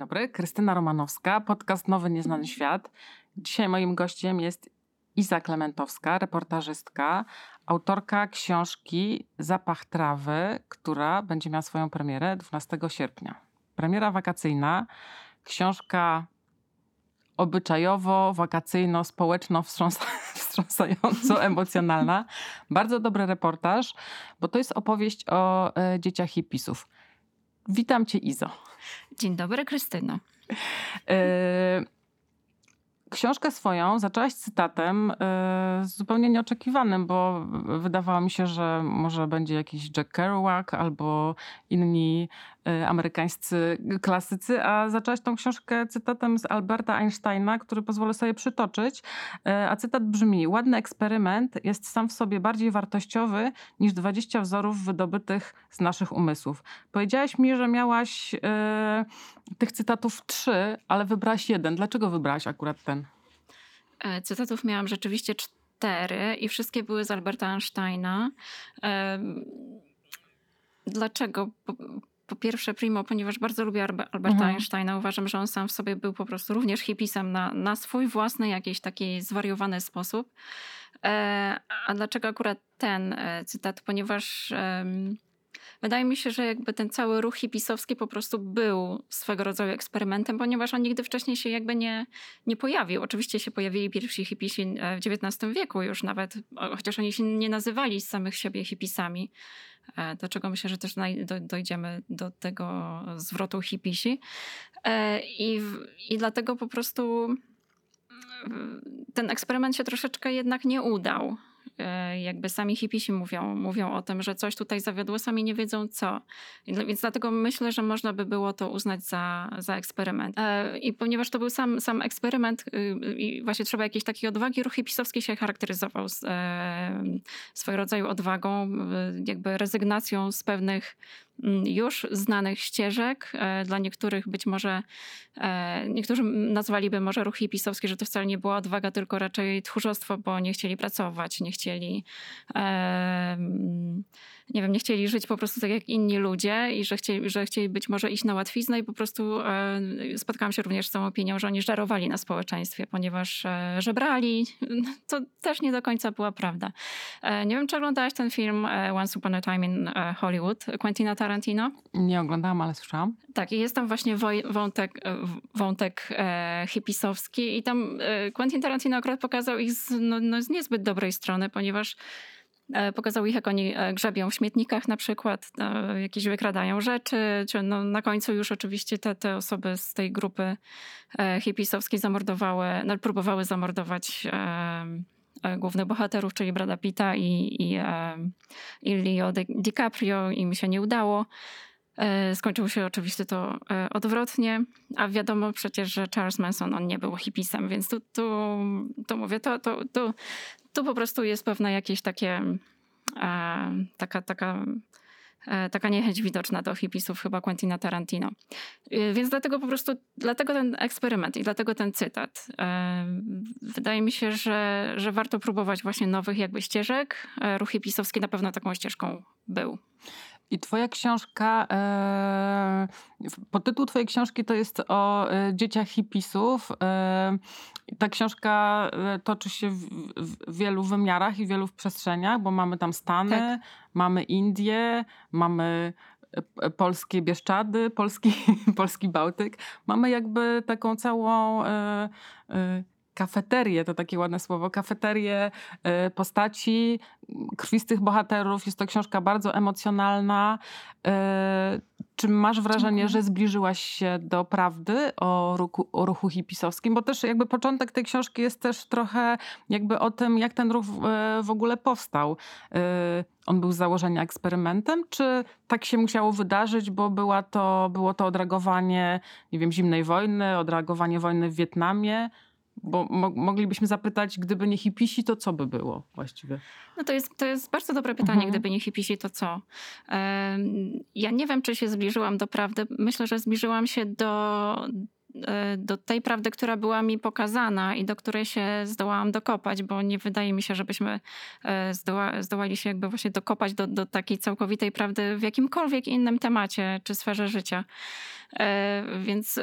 Dobry, Krystyna Romanowska, podcast Nowy Nieznany Świat. Dzisiaj moim gościem jest Iza Klementowska, reportażystka, autorka książki Zapach trawy, która będzie miała swoją premierę 12 sierpnia. Premiera wakacyjna, książka obyczajowo, wakacyjno, społeczno, wstrząsa, wstrząsająco emocjonalna. Bardzo dobry reportaż, bo to jest opowieść o e, dzieciach hipisów. Witam cię, Izo. Dzień dobry, Krystyno. E, książkę swoją zaczęłaś cytatem e, zupełnie nieoczekiwanym, bo wydawało mi się, że może będzie jakiś Jack Kerouac albo inni amerykańscy klasycy, a zaczęłaś tą książkę cytatem z Alberta Einsteina, który pozwolę sobie przytoczyć. E, a cytat brzmi: Ładny eksperyment jest sam w sobie bardziej wartościowy niż 20 wzorów wydobytych z naszych umysłów. Powiedziałaś mi, że miałaś e, tych cytatów trzy, ale wybrałaś jeden. Dlaczego wybrałaś akurat ten? E, cytatów miałam rzeczywiście cztery i wszystkie były z Alberta Einsteina. Dlaczego? Po, pierwsze, primo, ponieważ bardzo lubię Alberta mhm. Einsteina. Uważam, że on sam w sobie był po prostu również hipisem na, na swój własny, jakiś taki zwariowany sposób. E, a dlaczego akurat ten e, cytat? Ponieważ Wydaje mi się, że jakby ten cały ruch hipisowski po prostu był swego rodzaju eksperymentem, ponieważ on nigdy wcześniej się jakby nie, nie pojawił. Oczywiście się pojawili pierwsi hipisi e, w XIX wieku już nawet, chociaż oni się nie nazywali z samych siebie hipisami, e, do czego myślę, że też dojdziemy do tego zwrotu hipisi. E, I, I dlatego po prostu ten eksperyment się troszeczkę jednak nie udał. E, jakby sami hipisi mówią, mówią o tym, że coś tutaj zawiodło, sami nie wiedzą co. Więc dlatego myślę, że można by było to uznać za, za eksperyment. E, I ponieważ to był sam, sam eksperyment y, i właśnie trzeba jakiejś takiej odwagi, ruch hipisowski się charakteryzował z, e, swego rodzaju odwagą, jakby rezygnacją z pewnych już znanych ścieżek. E, dla niektórych być może, e, niektórzy nazwaliby może ruch hipisowski, że to wcale nie była odwaga, tylko raczej tchórzostwo, bo nie chcieli pracować, nie chcieli nie wiem, nie chcieli żyć po prostu tak jak inni ludzie i że chcieli, że chcieli być może iść na łatwiznę i po prostu e, spotkałam się również z tą opinią, że oni żarowali na społeczeństwie, ponieważ e, żebrali. To też nie do końca była prawda. E, nie wiem, czy oglądałaś ten film Once Upon a Time in Hollywood Quentina Tarantino? Nie oglądałam, ale słyszałam. Tak, i jest tam właśnie wątek, wątek hipisowski i tam Quentin Tarantino akurat pokazał ich z, no, no, z niezbyt dobrej strony, ponieważ pokazał ich, jak oni e, grzebią w śmietnikach na przykład, e, jakieś wykradają rzeczy, czy no na końcu już oczywiście te, te osoby z tej grupy hipisowskiej zamordowały, no, próbowały zamordować głównych bohaterów, czyli Brada Pitta i, i, i Leo DiCaprio. Im się nie udało. Skończyło się oczywiście to odwrotnie, a wiadomo przecież, że Charles Manson on nie był hipisem, więc tu, tu, tu mówię, to, to, to, tu po prostu jest pewne jakieś takie, e, taka, taka, e, taka niechęć widoczna do hipisów chyba Quentina Tarantino. E, więc dlatego po prostu, dlatego ten eksperyment i dlatego ten cytat. E, wydaje mi się, że, że warto próbować właśnie nowych jakby ścieżek. E, ruch hipisowski na pewno taką ścieżką był. I twoja książka, e, podtytuł twojej książki to jest o e, dzieciach hipisów. E, ta książka e, toczy się w, w, wielu wymiarach i wielu przestrzeniach, bo mamy tam Stany, tak. mamy Indie, mamy e, polskie Bieszczady, polski, polski Bałtyk. Mamy jakby taką całą... kafeterię, to takie ładne słowo, kafeterię y, postaci krwistych bohaterów. Jest to książka bardzo emocjonalna. Y, czy masz wrażenie, że zbliżyłaś się do prawdy o ruchu, o ruchu hipisowskim? Bo też jakby początek tej książki jest też trochę jakby o tym, jak ten ruch w ogóle powstał. On był z założenia eksperymentem, czy tak się musiało wydarzyć, bo była to, było to odreagowanie, nie wiem, zimnej wojny, odreagowanie wojny w Wietnamie? Bo mo moglibyśmy zapytać, gdyby nie hipisi, to co by było właściwie? No to jest, to jest bardzo dobre pytanie, mhm. gdyby nie hipisi, to co? Ja nie wiem, czy się zbliżyłam do prawdy. Myślę, że zbliżyłam się do, do tej prawdy, która była mi pokazana i do której się zdołałam dokopać, bo nie wydaje mi się, żebyśmy e, zdoła, zdołali się jakby właśnie dokopać do, do takiej całkowitej prawdy w jakimkolwiek innym temacie czy sferze życia. E, więc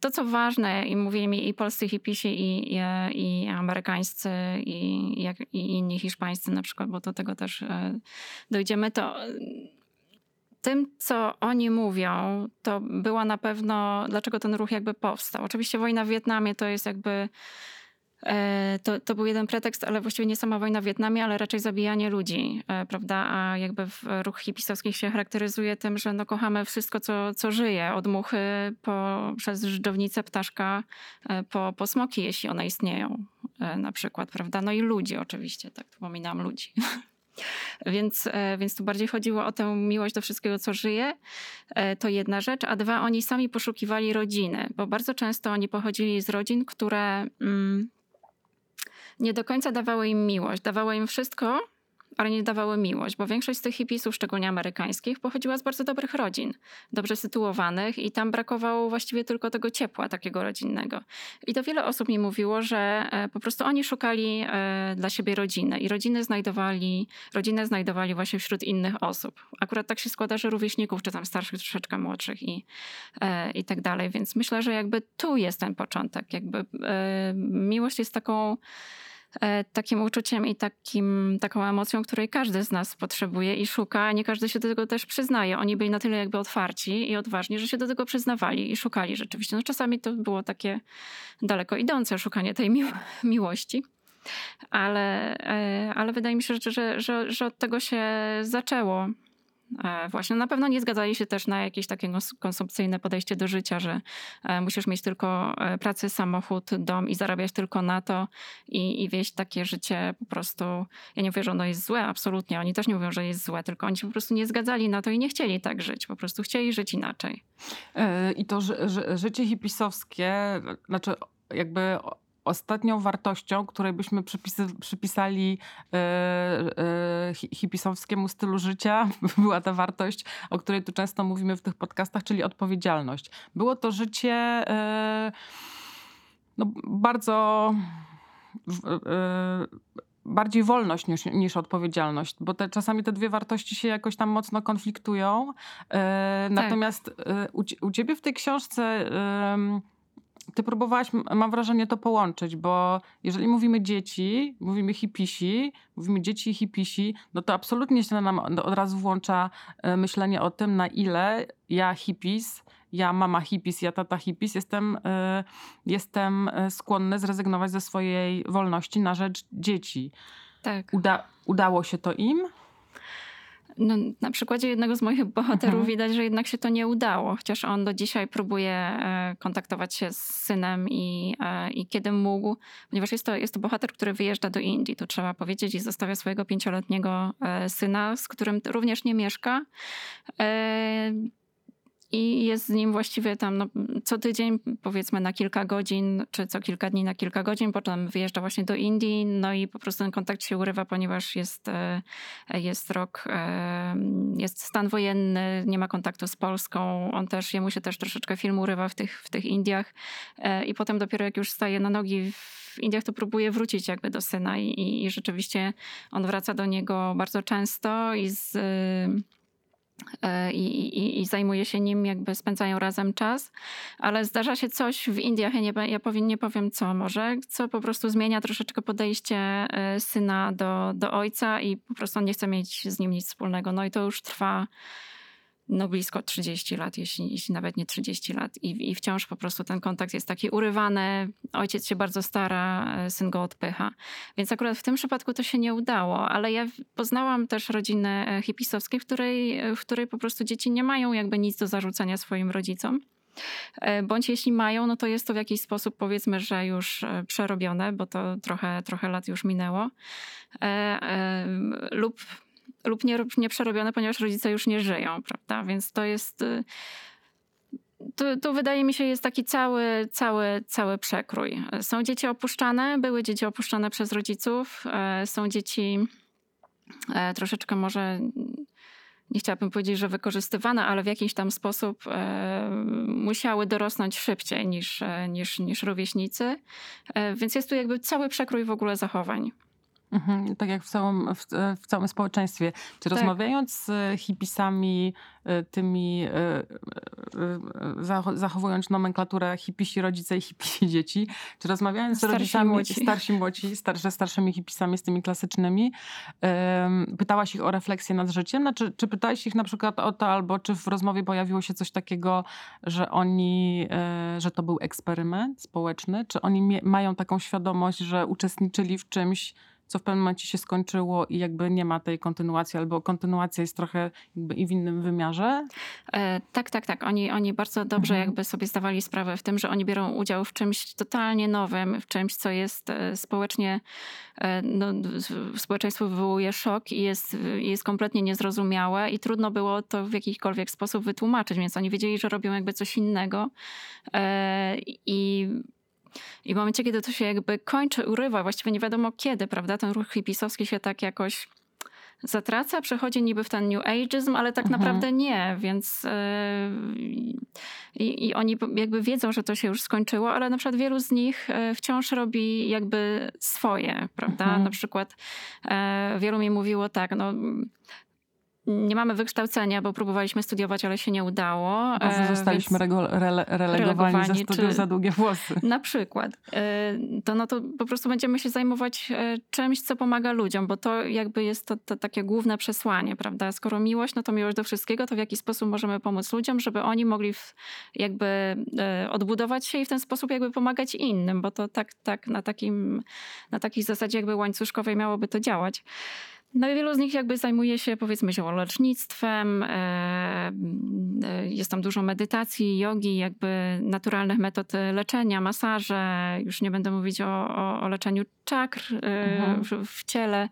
to, co ważne, i mówili mi i polscy hipisi, i, i, i amerykańscy, i, i inni hiszpańscy na przykład, bo do tego też e, dojdziemy, to tym, co oni mówią, to była na pewno, dlaczego ten ruch jakby powstał. Oczywiście wojna w Wietnamie to jest jakby E, to, to był jeden pretekst, ale właściwie nie sama wojna w Wietnamie, ale raczej zabijanie ludzi, e, prawda? A jakby ruch hipisowski się charakteryzuje tym, że no kochamy wszystko, co, co żyje, od muchy po, przez żdżownicę ptaszka e, po, po smoki, jeśli one istnieją na przykład, prawda? No i ludzi oczywiście, tak, wspominam ludzi. Więc, więc tu bardziej chodziło o tę miłość do wszystkiego, co żyje. To jedna rzecz. A dwa, oni sami poszukiwali rodziny, bo bardzo często oni pochodzili z rodzin, które mm, nie do końca dawały im miłość. Dawały im wszystko, ale nie dawały miłość, bo większość z tych hipisów, szczególnie amerykańskich, pochodziła z bardzo dobrych rodzin, dobrze sytuowanych i tam brakowało właściwie tylko tego ciepła takiego rodzinnego. I to wiele osób mi mówiło, że e, po prostu oni szukali e, dla siebie rodziny i rodziny znajdowali, rodzinę znajdowali właśnie wśród innych osób. Akurat tak się składa, że rówieśników, czy tam starszych, troszeczkę młodszych i, e, i tak dalej, więc myślę, że jakby tu jest ten początek, jakby miłość jest taką takim uczuciem i takim, taką emocją, której każdy z nas potrzebuje i szuka, nie każdy się do tego też przyznaje. Oni byli na tyle jakby otwarci i odważni, że się do tego przyznawali i szukali rzeczywiście. No czasami to było takie daleko idące szukanie tej mił miłości. Ale, e, ale wydaje mi się, że, że, że, że od tego się zaczęło. E, właśnie, na pewno nie zgadzali się też na jakieś takie konsumpcyjne podejście do życia, że e, musisz mieć tylko e, pracę, samochód, dom i zarabiać tylko na to i, i wieść takie życie po prostu. Ja nie mówię, że ono jest złe, absolutnie. Oni też nie mówią, że jest złe, tylko oni się po prostu nie zgadzali na to i nie chcieli tak żyć. Po prostu chcieli żyć inaczej. I to ży, ży, życie hipisowskie, znaczy jakby ostatnią wartością, której byśmy przypisali e, e, hipisowskiemu stylu życia, była ta wartość, o której tu często mówimy w tych podcastach, czyli odpowiedzialność. Było to życie e, no, bardzo bardziej wolność niż, niż odpowiedzialność, bo te, czasami te dwie wartości się jakoś tam mocno konfliktują. tak. Natomiast u, u ciebie w tej książce ty próbowałaś, mam wrażenie, to połączyć, bo jeżeli mówimy dzieci, mówimy hipisi, mówimy dzieci i hipisi, no to absolutnie się nam od razu włącza e, myślenie o tym, na ile ja hipis, ja mama hipis, ja tata hipis, jestem, e, jestem e, skłonny zrezygnować ze swojej wolności na rzecz dzieci. Tak. Uda, udało się to im? No, na przykładzie jednego z moich bohaterów mhm. widać, że jednak się to nie udało, chociaż on do dzisiaj próbuje e, kontaktować się z synem i, e, i kiedy mógł, ponieważ jest to, jest to bohater, który wyjeżdża do Indii, to trzeba powiedzieć, i zostawia swojego pięcioletniego e, syna, z którym również nie mieszka i jest z nim właściwie tam no, co tydzień, powiedzmy na kilka godzin, czy co kilka dni na kilka godzin, potem wyjeżdża właśnie do Indii, no i po prostu ten kontakt się urywa, ponieważ jest, e, jest rok, e, jest stan wojenny, nie ma kontaktu z Polską, on też, jemu się też troszeczkę film urywa w tych, w tych Indiach e, i potem dopiero jak już staje na nogi w Indiach, to próbuje wrócić jakby do syna i, i rzeczywiście on wraca do niego bardzo często i z i, i, i, zajmuje się nim, jakby spędzają razem czas, ale zdarza się coś w Indiach, ja nie, ja powiem, nie powiem co może, co po prostu zmienia troszeczkę podejście e, syna do, do ojca i po prostu nie chce mieć z nim nic wspólnego. No i to już trwa no blisko 30 lat, jeśli, jeśli nawet nie 30 lat. I, I wciąż po prostu ten kontakt jest taki urywany. Ojciec się bardzo stara, e, syn go odpycha. Więc akurat w tym przypadku to się nie udało, ale ja poznałam też rodzinę e, hipisowskiej, w której, w której po prostu dzieci nie mają jakby nic do zarzucenia swoim rodzicom. Bądź jeśli mają, no to jest to w jakiś sposób powiedzmy, że już przerobione, bo to trochę, trochę lat już minęło. E, e, lub lub nie, nie przerobione, ponieważ rodzice już nie żyją, prawda? Więc to jest. Y, to, to wydaje mi się jest taki cały, cały, cały przekrój. Są dzieci opuszczane, były dzieci opuszczane przez rodziców, e, są dzieci e, troszeczkę może nie chciałabym powiedzieć, że wykorzystywane, ale w jakiś tam sposób e, musiały dorosnąć szybciej niż, niż, niż rówieśnicy. więc jest tu jakby cały przekrój w ogóle zachowań. Mhm, tak jak w całym, w, w całym społeczeństwie. Czy tak. rozmawiając z hipisami, y, tymi y, y, zachowując nomenklaturę hipisi rodzice i hipisi dzieci, czy rozmawiając starsi z rodzicami, młodzi. starsi młodzi, starsze, starszymi hipisami, z tymi klasycznymi, pytałaś ich o refleksję nad życiem? Znaczy, czy pytałaś ich na przykład o to, albo czy w rozmowie pojawiło się coś takiego, że oni, że to był eksperyment społeczny? Czy oni mają taką świadomość, że uczestniczyli w czymś, co w pewnym momencie się skończyło i jakby nie ma tej kontynuacji, albo kontynuacja jest trochę jakby i w innym wymiarze? E, tak, tak, tak. Oni, oni bardzo dobrze mhm. jakby sobie zdawali sprawę w tym, że oni biorą udział w czymś totalnie nowym, w czymś, co jest e, społecznie, e, no, społeczeństwo wywołuje szok i jest, jest kompletnie niezrozumiałe i trudno było to w jakikolwiek sposób wytłumaczyć, więc oni wiedzieli, że robią jakby coś innego e, i i w momencie, kiedy to się jakby kończy, urywa, właściwie nie wiadomo kiedy, prawda, ten ruch hipisowski się tak jakoś zatraca, przechodzi niby w ten New Ageism, ale tak mhm. naprawdę nie, więc yy, i, oni jakby wiedzą, że to się już skończyło, ale na przykład wielu z nich e, wciąż robi jakby swoje, prawda? Mhm. Na przykład yy, wielu mi mówiło tak, no nie mamy wykształcenia, bo próbowaliśmy studiować, ale się nie udało. Bo e, zostaliśmy rele, relegowani, relegowani studiów czy, za długie włosy. Na przykład. E, to no to po prostu będziemy się zajmować e, czymś, co pomaga ludziom, bo to jakby jest to, to takie główne przesłanie, prawda? Skoro miłość, no to miłość do wszystkiego, to w jaki sposób możemy pomóc ludziom, żeby oni mogli w, jakby odbudować się i w ten sposób jakby pomagać innym, bo to tak, tak na, takim, na takiej zasadzie jakby łańcuszkowej miałoby to działać. No i wielu z nich jakby zajmuje się powiedzmy ziołolecznictwem, e, e, jest tam dużo medytacji, jogi, jakby naturalnych metod leczenia, masaże, już nie będę mówić o, o, o leczeniu czakr e, mhm. w, w, ciele.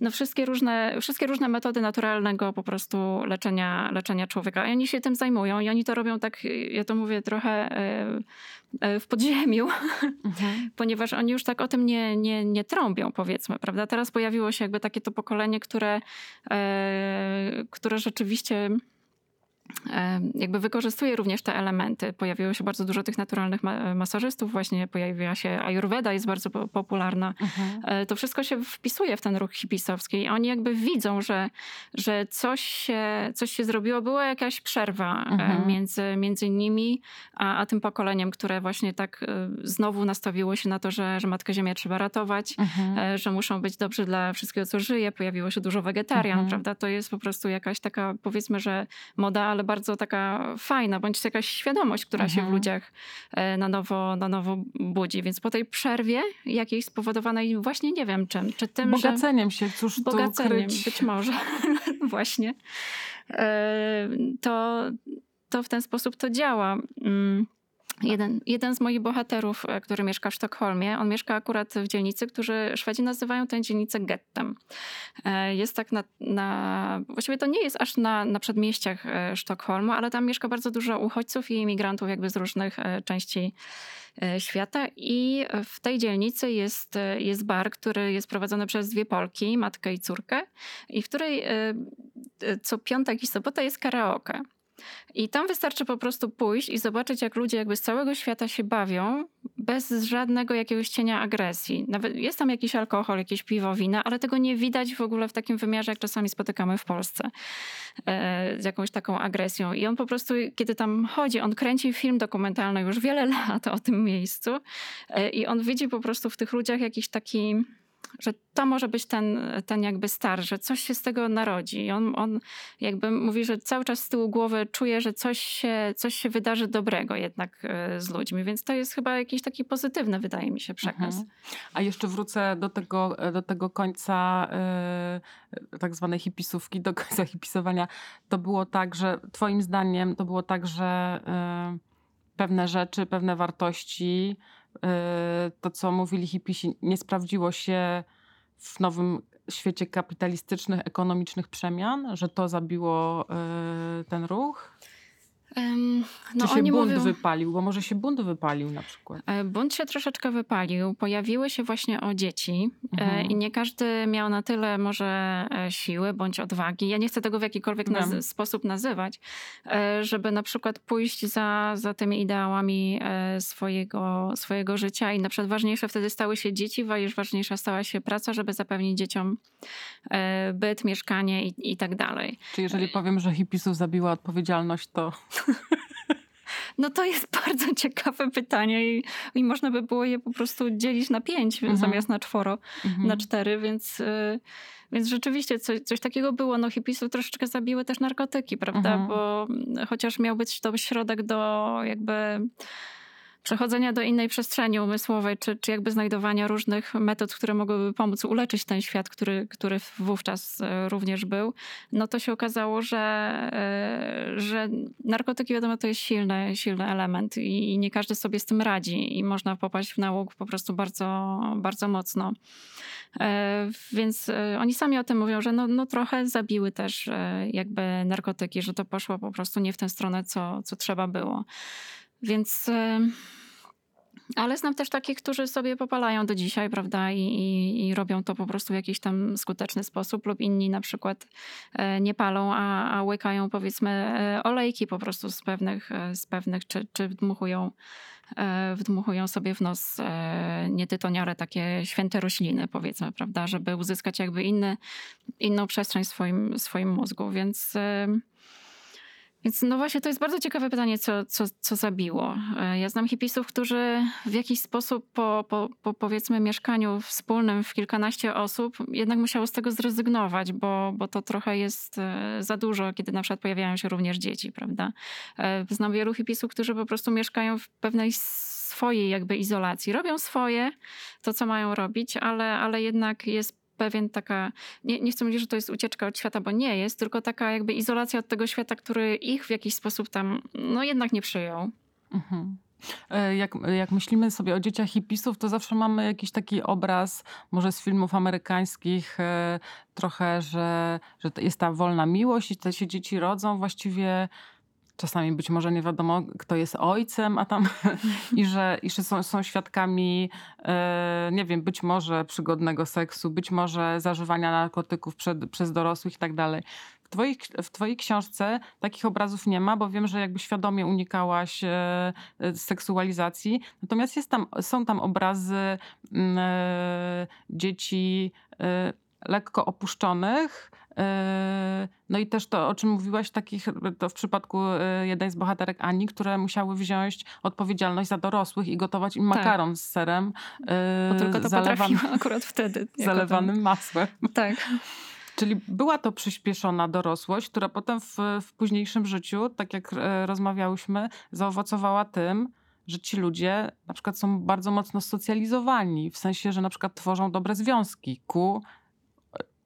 No wszystkie różne, wszystkie różne metody naturalnego po prostu leczenia, leczenia człowieka. I oni się tym zajmują i oni to robią tak, ja to mówię trochę w podziemiu, mhm. ponieważ oni już tak o tym nie, nie, nie trąbią, powiedzmy, prawda? Teraz pojawiło się jakby takie to pokolenie, które, e, które rzeczywiście jakby wykorzystuje również te elementy. Pojawiło się bardzo dużo tych naturalnych masażystów, właśnie pojawiła się Ayurveda, jest bardzo popularna. Mhm. E, to wszystko się wpisuje w ten ruch hipisowski. Oni jakby widzą, że, że coś, się, coś się zrobiło, była jakaś przerwa e, mhm. między, między nimi a, a tym pokoleniem, które właśnie tak e, znowu nastawiło się na to, że, że Matkę Ziemię trzeba ratować, mhm. że muszą być dobrzy dla wszystkiego, co żyje. Pojawiło się dużo wegetarian, prawda? To jest po prostu jakaś taka, powiedzmy, że moda, ale bardzo taka fajna, bądź jakaś świadomość, która mhm. się w mhm. ludziach e, na nowo, na nowo budzi. Więc po tej przerwie jakiejś spowodowanej właśnie nie wiem czym, czy tym, Bogaceniem że... się, cóż Bogaceniem, być może. właśnie. E, to, to w ten sposób to działa. Jeden, jeden z moich bohaterów, e, który mieszka w Sztokholmie, on mieszka akurat w dzielnicy, którzy Szwedzi nazywają tę dzielnicę gettem. E, jest tak na, na właściwie to nie jest aż na, na przedmieściach e, Sztokholmu, ale tam mieszka bardzo dużo uchodźców i imigrantów jakby z różnych części świata i w tej dzielnicy jest, jest bar, który jest prowadzony przez dwie Polki, matkę i córkę i w której co piątek i sobota jest karaoke. I tam wystarczy po prostu pójść i zobaczyć, jak ludzie jakby z całego świata się bawią, bez żadnego jakiegoś cienia agresji. Nawet jest tam jakiś alkohol, jakieś piwo, wina, ale tego nie widać w ogóle w takim wymiarze, jak czasami spotykamy w Polsce. E, z jakąś taką agresją. I on po prostu, kiedy tam chodzi, on kręci film dokumentalny już wiele lat o tym miejscu e, i on widzi po prostu w tych ludziach jakiś taki że to może być ten, ten jakby star, że coś się z tego narodzi. On, on jakby mówi, że cały czas z tyłu głowy czuje, że coś się, coś się wydarzy dobrego jednak e, z ludźmi, więc to jest chyba jakiś taki pozytywny, wydaje mi się, przekaz. Mhm. A jeszcze wrócę do tego, do tego końca yy, tak zwanej hipisówki, do końca hipisowania. To było tak, że twoim zdaniem to było tak, że yy, pewne rzeczy, pewne wartości to, co mówili hipisi, nie sprawdziło się w nowym świecie kapitalistycznych, ekonomicznych przemian, że to zabiło y, ten ruch? No Czy się bunt mówią... wypalił? Bo może się bunt wypalił na przykład. E, bunt się troszeczkę wypalił. Pojawiły się właśnie o dzieci e, mhm. i nie każdy miał na tyle może e, siły bądź odwagi. Ja nie chcę tego w jakikolwiek naz sposób nazywać, żeby na przykład pójść za, za tymi ideałami swojego, swojego życia i na przykład ważniejsze wtedy stały się dzieci, już ważniejsza stała się praca, żeby zapewnić dzieciom byt, mieszkanie i, i tak dalej. Czy jeżeli powiem, że hipisów zabiła odpowiedzialność, to no to jest bardzo ciekawe pytanie i, i można by było je po prostu dzielić na pięć mhm. zamiast na czworo, mhm. na cztery, więc... Y więc rzeczywiście coś, coś takiego było. No hipisów troszeczkę zabiły też narkotyki, prawda? Mhm. Bo chociaż miał być to środek do jakby przechodzenia do innej przestrzeni umysłowej, czy, czy jakby znajdowania różnych metod, które mogłyby pomóc uleczyć ten świat, który, który wówczas e, również był, no to się okazało, że, e, że narkotyki wiadomo to jest silny, silny element i, nie każdy sobie z tym radzi i można popaść w nałóg po prostu bardzo, bardzo mocno. E, więc oni sami o tym mówią, że no, no trochę zabiły też jakby narkotyki, że to poszło po prostu nie w tę stronę, co, co trzeba było. Więc. Ale znam też takich, którzy sobie popalają do dzisiaj, prawda, I, i, i, robią to po prostu w jakiś tam skuteczny sposób, lub inni na przykład e, nie palą, a, a łykają powiedzmy e, olejki po prostu z pewnych, e, z pewnych czy, czy wdmuchują, wdmuchują sobie w nos nietytoniare takie święte rośliny, powiedzmy, prawda, żeby uzyskać jakby inny, inną przestrzeń w swoim, swoim mózgu, więc więc no właśnie to jest bardzo ciekawe pytanie, co, co, co zabiło. E, ja znam hipisów, którzy w jakiś sposób po, po, po powiedzmy mieszkaniu wspólnym w kilkanaście osób jednak musiało z tego zrezygnować, bo, bo to trochę jest e, za dużo, kiedy na przykład pojawiają się również dzieci, prawda? E, znam wielu hipisów, którzy po prostu mieszkają w pewnej swojej jakby izolacji. Robią swoje, to co mają robić, ale, ale jednak jest pewien taka, nie, nie chcę mówić, że to jest ucieczka od świata, bo nie jest, tylko taka jakby izolacja od tego świata, który ich w jakiś sposób tam, no jednak nie przyjął. Mhm. E, jak, jak myślimy sobie o dzieciach hipisów, to zawsze mamy jakiś taki obraz, może z filmów amerykańskich, e, trochę, że, że jest ta wolna miłość i te się dzieci rodzą właściwie czasami być może nie wiadomo, kto jest ojcem, a tam i że, i że są, są świadkami, e, nie wiem, być może przygodnego seksu, być może zażywania narkotyków przed, przez dorosłych i tak dalej. W twojej, w twojej książce takich obrazów nie ma, bo wiem, że jakby świadomie unikałaś e, seksualizacji. Natomiast jest tam, są tam obrazy mm, e, dzieci e, lekko opuszczonych, Yy, no i też to, o czym mówiłaś, takich, to w przypadku yy, jednej z bohaterek Ani, które musiały wziąć odpowiedzialność za dorosłych i gotować im tak. makaron z serem. Bo tylko to akurat wtedy. Zalewanym masłem. Tak. Czyli była to przyspieszona dorosłość, która potem w, w późniejszym życiu, tak jak rozmawiałyśmy, zaowocowała tym, że ci ludzie na przykład są bardzo mocno socjalizowani, w sensie, że na przykład tworzą dobre związki ku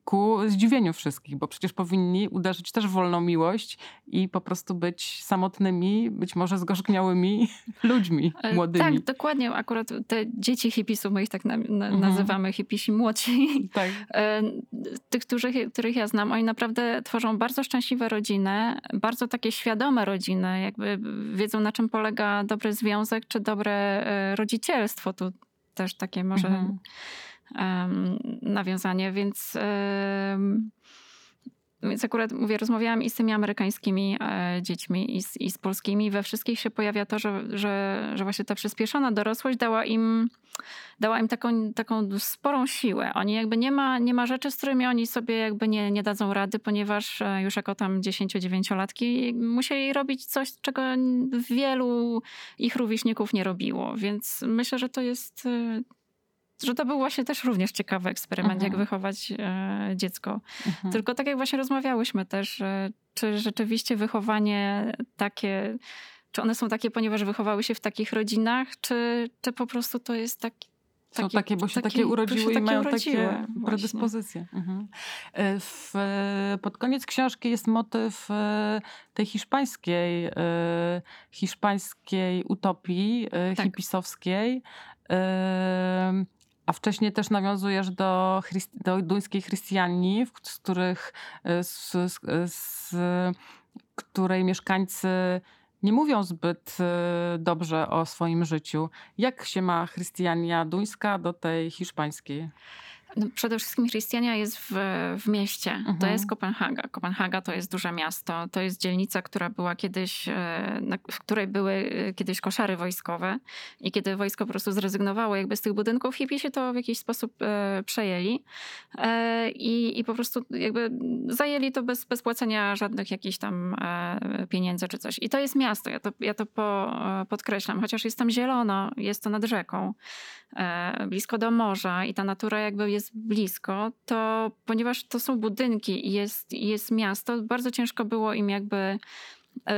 ku zdziwieniu wszystkich, bo przecież powinni uderzyć też w wolną miłość i po prostu być samotnymi, być może zgorzkniałymi ludźmi e, młodymi. Tak, dokładnie. Akurat te dzieci hipisów, my ich tak na, na, mhm. nazywamy, hipisi młodsi. Tak. E, tych, których, których ja znam, oni naprawdę tworzą bardzo szczęśliwe rodziny, bardzo takie świadome rodziny, jakby wiedzą na czym polega dobry związek, czy dobre e, rodzicielstwo. Tu też takie może... Mhm nawiązanie, więc więc akurat mówię, rozmawiałam i z tymi amerykańskimi e, dziećmi, i z, i z polskimi. We wszystkich się pojawia to, że, że, że właśnie ta przyspieszona dorosłość dała im, dała im taką, taką sporą siłę. Oni jakby nie ma, nie ma rzeczy, z którymi oni sobie jakby nie, nie dadzą rady, ponieważ e, już jako tam 10-9-latki musieli robić coś, czego wielu ich rówieśników nie robiło. Więc myślę, że to jest e, że to był właśnie też również ciekawy eksperyment, jak Mhm. wychować e, dziecko. Mhm. Tylko tak jak właśnie rozmawiałyśmy też, że czy rzeczywiście wychowanie takie, czy one są takie, ponieważ wychowały się w takich rodzinach, czy, czy po prostu to jest taki. Są taki- takie, bo się taki- takie bo urodziły i takie mają urodziły, takie predyspozycje. Mhm. E, W, e, pod koniec książki jest motyw e, tej hiszpańskiej, e, hiszpańskiej utopii e, Tak. hipisowskiej. A wcześniej też nawiązujesz do, do duńskiej chrystianii, z których e, z, z, z której mieszkańcy nie mówią zbyt e, dobrze o swoim życiu. Jak się ma chrystiania duńska do tej hiszpańskiej? No, przede wszystkim Christiania jest w, w mieście. To Mhm. jest Kopenhaga. Kopenhaga to jest duże miasto. To jest dzielnica, która była kiedyś, e, w której były e, kiedyś koszary wojskowe. I kiedy wojsko po prostu zrezygnowało jakby z tych budynków, hippie się to w jakiś sposób e, przejęli. E, i, I po prostu jakby zajęli to bez, bez płacenia żadnych jakichś tam e, pieniędzy czy coś. I to jest miasto. Ja to, ja to po, podkreślam. Chociaż jest tam zielono, jest to nad rzeką blisko do morza i ta natura jakby jest blisko, to ponieważ to są budynki i jest, jest miasto, bardzo ciężko było im jakby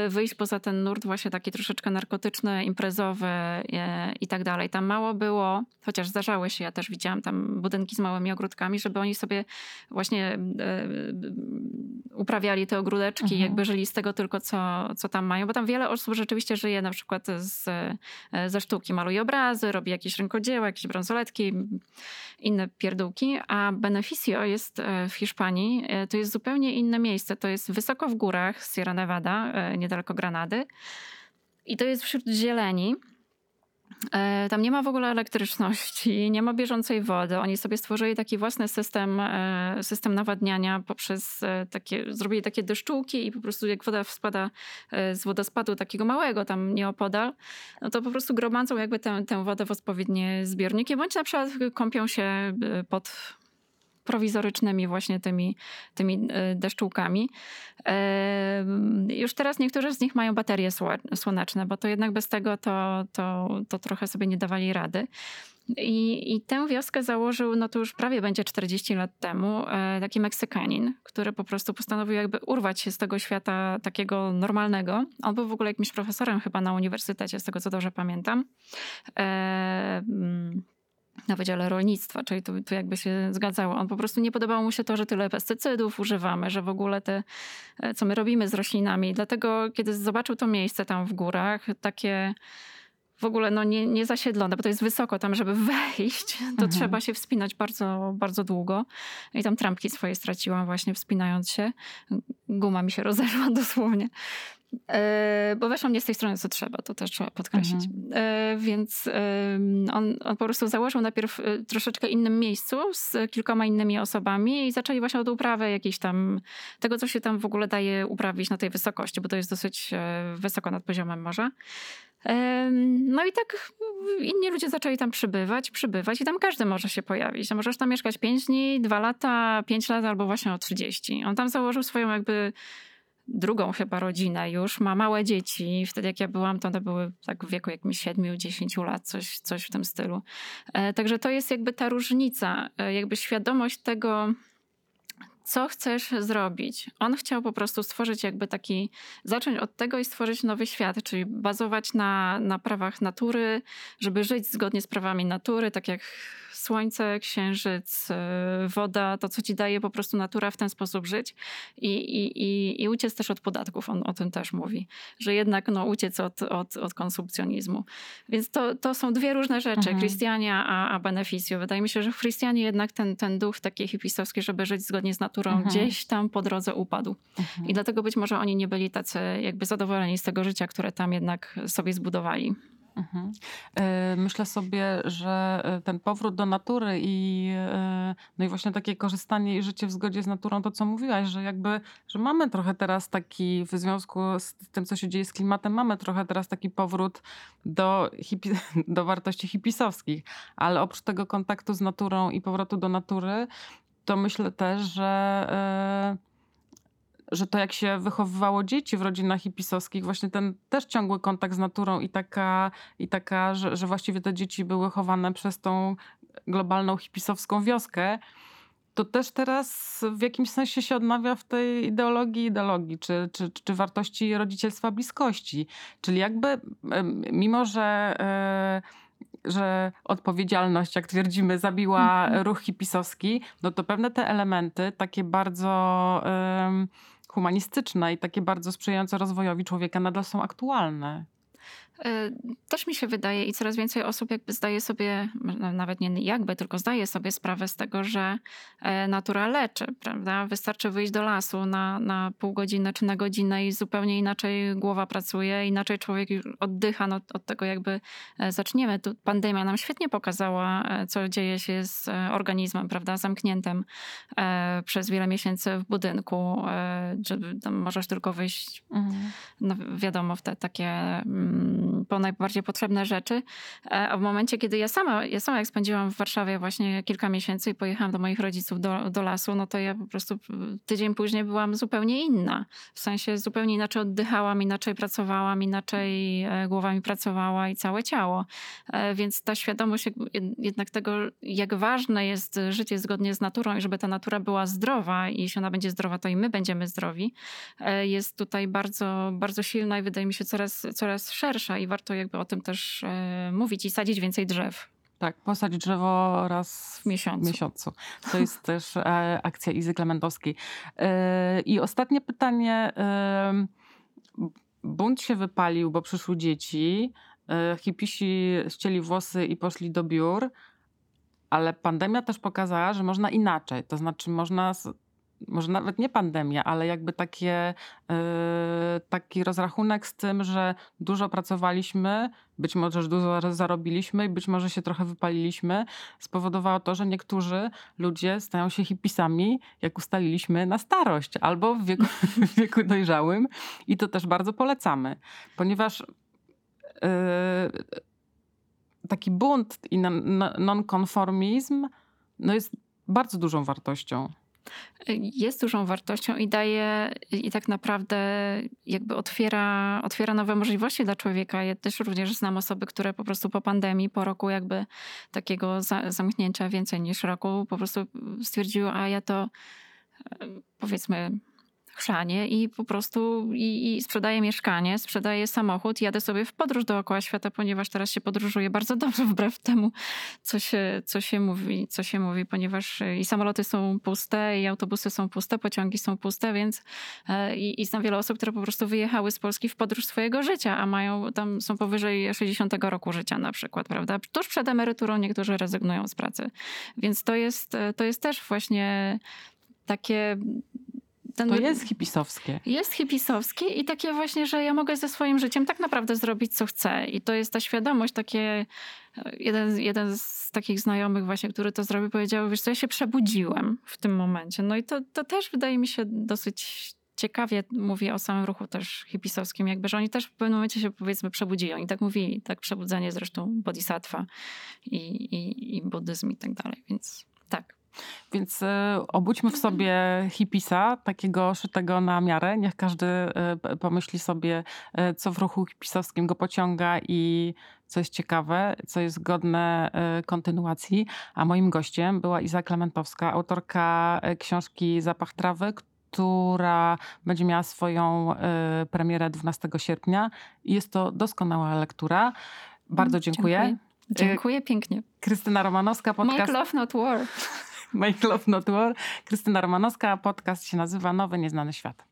wyjść poza ten nurt właśnie taki troszeczkę narkotyczny, imprezowy e, i tak dalej. Tam mało było, chociaż zdarzały się, ja też widziałam tam budynki z małymi ogródkami, żeby oni sobie właśnie e, uprawiali te ogródeczki, Mhm. jakby żyli z tego tylko, co, co tam mają, bo tam wiele osób rzeczywiście żyje na przykład z, e, ze sztuki, maluje obrazy, robi jakieś rękodzieła, jakieś bransoletki, inne pierdółki, a Beneficio jest e, w Hiszpanii, e, to jest zupełnie inne miejsce, to jest wysoko w górach Sierra Nevada, e, niedaleko Granady i to jest wśród zieleni. E, Tam nie ma w ogóle elektryczności, nie ma bieżącej wody. Oni sobie stworzyli taki własny system, e, system nawadniania poprzez takie, zrobili takie deszczułki i po prostu jak woda spada e, z wodospadu takiego małego tam nieopodal, no to po prostu gromadzą jakby tę, tę wodę w odpowiednie zbiorniki, bądź na przykład kąpią się e, pod prowizorycznymi właśnie tymi, tymi e, deszczułkami. E, Już teraz niektórzy z nich mają baterie słone- słoneczne, bo to jednak bez tego to, to, to trochę sobie nie dawali rady. I, I tę wioskę założył, no to już prawie będzie 40 lat temu, e, taki Meksykanin, który po prostu postanowił jakby urwać się z tego świata takiego normalnego. On był w ogóle jakimś profesorem chyba na uniwersytecie, z tego co dobrze pamiętam. Na Wydziale Rolnictwa, czyli tu, tu jakby się zgadzało. On po prostu nie podobało mu się to, że tyle pestycydów używamy, że w ogóle te, e, co my robimy z roślinami. Dlatego, kiedy zobaczył to miejsce tam w górach, takie w ogóle no, nie, nie zasiedlone, bo to jest wysoko tam, żeby wejść, to Mhm. trzeba się wspinać bardzo, bardzo długo. I tam trampki swoje straciłam właśnie wspinając się. Guma mi się rozeszła dosłownie. E, bo weszłam nie z tej strony, co trzeba, to też trzeba podkreślić. E, więc on, on po prostu założył najpierw e, troszeczkę innym miejscu z kilkoma innymi osobami i zaczęli właśnie od uprawy jakiejś tam, tego co się tam w ogóle daje uprawić na tej wysokości, bo to jest dosyć wysoko nad poziomem morza. No i tak inni ludzie zaczęli tam przybywać, przybywać i tam każdy może się pojawić. No Możesz tam mieszkać 5 dni, 2 lata, 5 lat albo właśnie o 30. On tam założył swoją jakby drugą chyba rodzinę już, ma małe dzieci. Wtedy jak ja byłam, to one były tak w wieku jakimś 7-10 lat, coś, coś w tym stylu. E, Także to jest jakby ta różnica, e, jakby świadomość tego, co chcesz zrobić. On chciał po prostu stworzyć jakby taki, zacząć od tego i stworzyć nowy świat, czyli bazować na, na prawach natury, żeby żyć zgodnie z prawami natury, tak jak słońce, księżyc, e, woda, to co ci daje po prostu natura, w ten sposób żyć i, i, i, i uciec też od podatków, on o tym też mówi, że jednak no, uciec od, od, od konsumpcjonizmu. Więc to, to są dwie różne rzeczy, Mhm. Christiania a, a beneficio. Wydaje mi się, że w Christianie jednak ten, ten duch taki hipisowski, żeby żyć zgodnie z naturą, Mhm. gdzieś tam po drodze upadł. Mhm. I dlatego być może oni nie byli tacy jakby zadowoleni z tego życia, które tam jednak sobie zbudowali. Mhm. E, Myślę sobie, że e, ten powrót do natury i, e, no i właśnie takie korzystanie i życie w zgodzie z naturą, to co mówiłaś, że jakby, że mamy trochę teraz taki, w związku z tym, co się dzieje z klimatem, mamy trochę teraz taki powrót do, hipi, do wartości hipisowskich, ale oprócz tego kontaktu z naturą i powrotu do natury, to myślę też, że e, że to jak się wychowywało dzieci w rodzinach hipisowskich, właśnie ten też ciągły kontakt z naturą i taka, i taka że, że właściwie te dzieci były chowane przez tą globalną hipisowską wioskę, to też teraz w jakimś sensie się odnawia w tej ideologii ideologii, czy, czy, czy wartości rodzicielstwa bliskości. Czyli jakby mimo, że że odpowiedzialność, jak twierdzimy, zabiła mhm. ruch hipisowski, no to pewne te elementy, takie bardzo um, humanistyczne i takie bardzo sprzyjające rozwojowi człowieka nadal są aktualne. E, też mi się wydaje i coraz więcej osób jakby zdaje sobie, no nawet nie jakby, tylko zdaje sobie sprawę z tego, że e, natura leczy, prawda? Wystarczy wyjść do lasu na, na pół godziny czy na godzinę i zupełnie inaczej głowa pracuje, inaczej człowiek oddycha no, od tego jakby e, zaczniemy. Tu pandemia nam świetnie pokazała, co dzieje się z organizmem, prawda? Zamkniętym przez wiele miesięcy w budynku, że możesz tylko wyjść, mhm. no wiadomo, w te takie mm, po najbardziej potrzebne rzeczy. E, a w momencie, kiedy ja sama, ja sama jak spędziłam w Warszawie właśnie kilka miesięcy i pojechałam do moich rodziców do, do lasu, no to ja po prostu tydzień później byłam zupełnie inna. W sensie zupełnie inaczej oddychałam, inaczej pracowałam, inaczej e, głowa mi pracowała i całe ciało. E, więc ta świadomość jednak tego, jak ważne jest życie zgodnie z naturą i żeby ta natura była zdrowa i jeśli ona będzie zdrowa, to i my będziemy zdrowi, jest tutaj bardzo, bardzo silna i wydaje mi się coraz, coraz szersza i warto jakby o tym też e, mówić i sadzić więcej drzew. Tak, posadzić drzewo raz w miesiącu. miesiącu. To jest też e, akcja Izy Klementowskiej. E, I ostatnie pytanie. Bunt się wypalił, bo przyszły dzieci. Hipisi ścieli włosy i poszli do biur. Ale pandemia też pokazała, że można inaczej. To znaczy, można może nawet nie pandemia, ale jakby takie, yy, taki rozrachunek z tym, że dużo pracowaliśmy, być może że dużo zarobiliśmy i być może się trochę wypaliliśmy, spowodowało to, że niektórzy ludzie stają się hipisami, jak ustaliliśmy, na starość albo w wieku, w wieku dojrzałym. I to też bardzo polecamy, ponieważ yy, taki bunt i nonkonformizm no jest bardzo dużą wartością jest dużą wartością i daje i tak naprawdę jakby otwiera, otwiera nowe możliwości dla człowieka. Ja też również znam osoby, które po prostu po pandemii, po roku jakby takiego za, zamknięcia więcej niż roku, po prostu stwierdziły, a ja to e, powiedzmy chrzanie i po prostu i, i sprzedaję mieszkanie, sprzedaję samochód, jadę sobie w podróż dookoła świata, ponieważ teraz się podróżuje bardzo dobrze wbrew temu, co się, co się mówi, co się mówi, ponieważ i samoloty są puste, i autobusy są puste, pociągi są puste, więc e, i, i znam wiele osób, które po prostu wyjechały z Polski w podróż swojego życia, a mają tam są powyżej 60 roku życia na przykład, prawda? Tuż przed emeryturą niektórzy rezygnują z pracy. Więc to jest, to jest też właśnie takie ten... To jest hipisowskie. Jest hipisowskie i takie właśnie, że ja mogę ze swoim życiem tak naprawdę zrobić, co chcę. I to jest ta świadomość, takie... Jeden, jeden z takich znajomych właśnie, który to zrobił, powiedział, wiesz co, ja się przebudziłem w tym momencie. No i to, to też wydaje mi się dosyć ciekawie mówi o samym ruchu też hipisowskim, jakby, że oni też w pewnym momencie się powiedzmy przebudzili. Oni tak mówili, tak przebudzenie zresztą bodhisattva i, i, i buddyzm i tak dalej, więc tak. Więc e, obudźmy w sobie hipisa, takiego szytego na miarę. Niech każdy e, pomyśli sobie, e, co w ruchu hipisowskim go pociąga i co jest ciekawe, co jest godne kontynuacji. A moim gościem była Iza Klementowska, autorka książki Zapach trawy, która będzie miała swoją premierę 12 sierpnia. Jest to doskonała lektura. Bardzo dziękuję. Dziękuję, dziękuję pięknie. Krystyna Romanowska, podcast... Make love not war. Make Love Not War. Krystyna Romanowska, podcast się nazywa Nowy Nieznany Świat.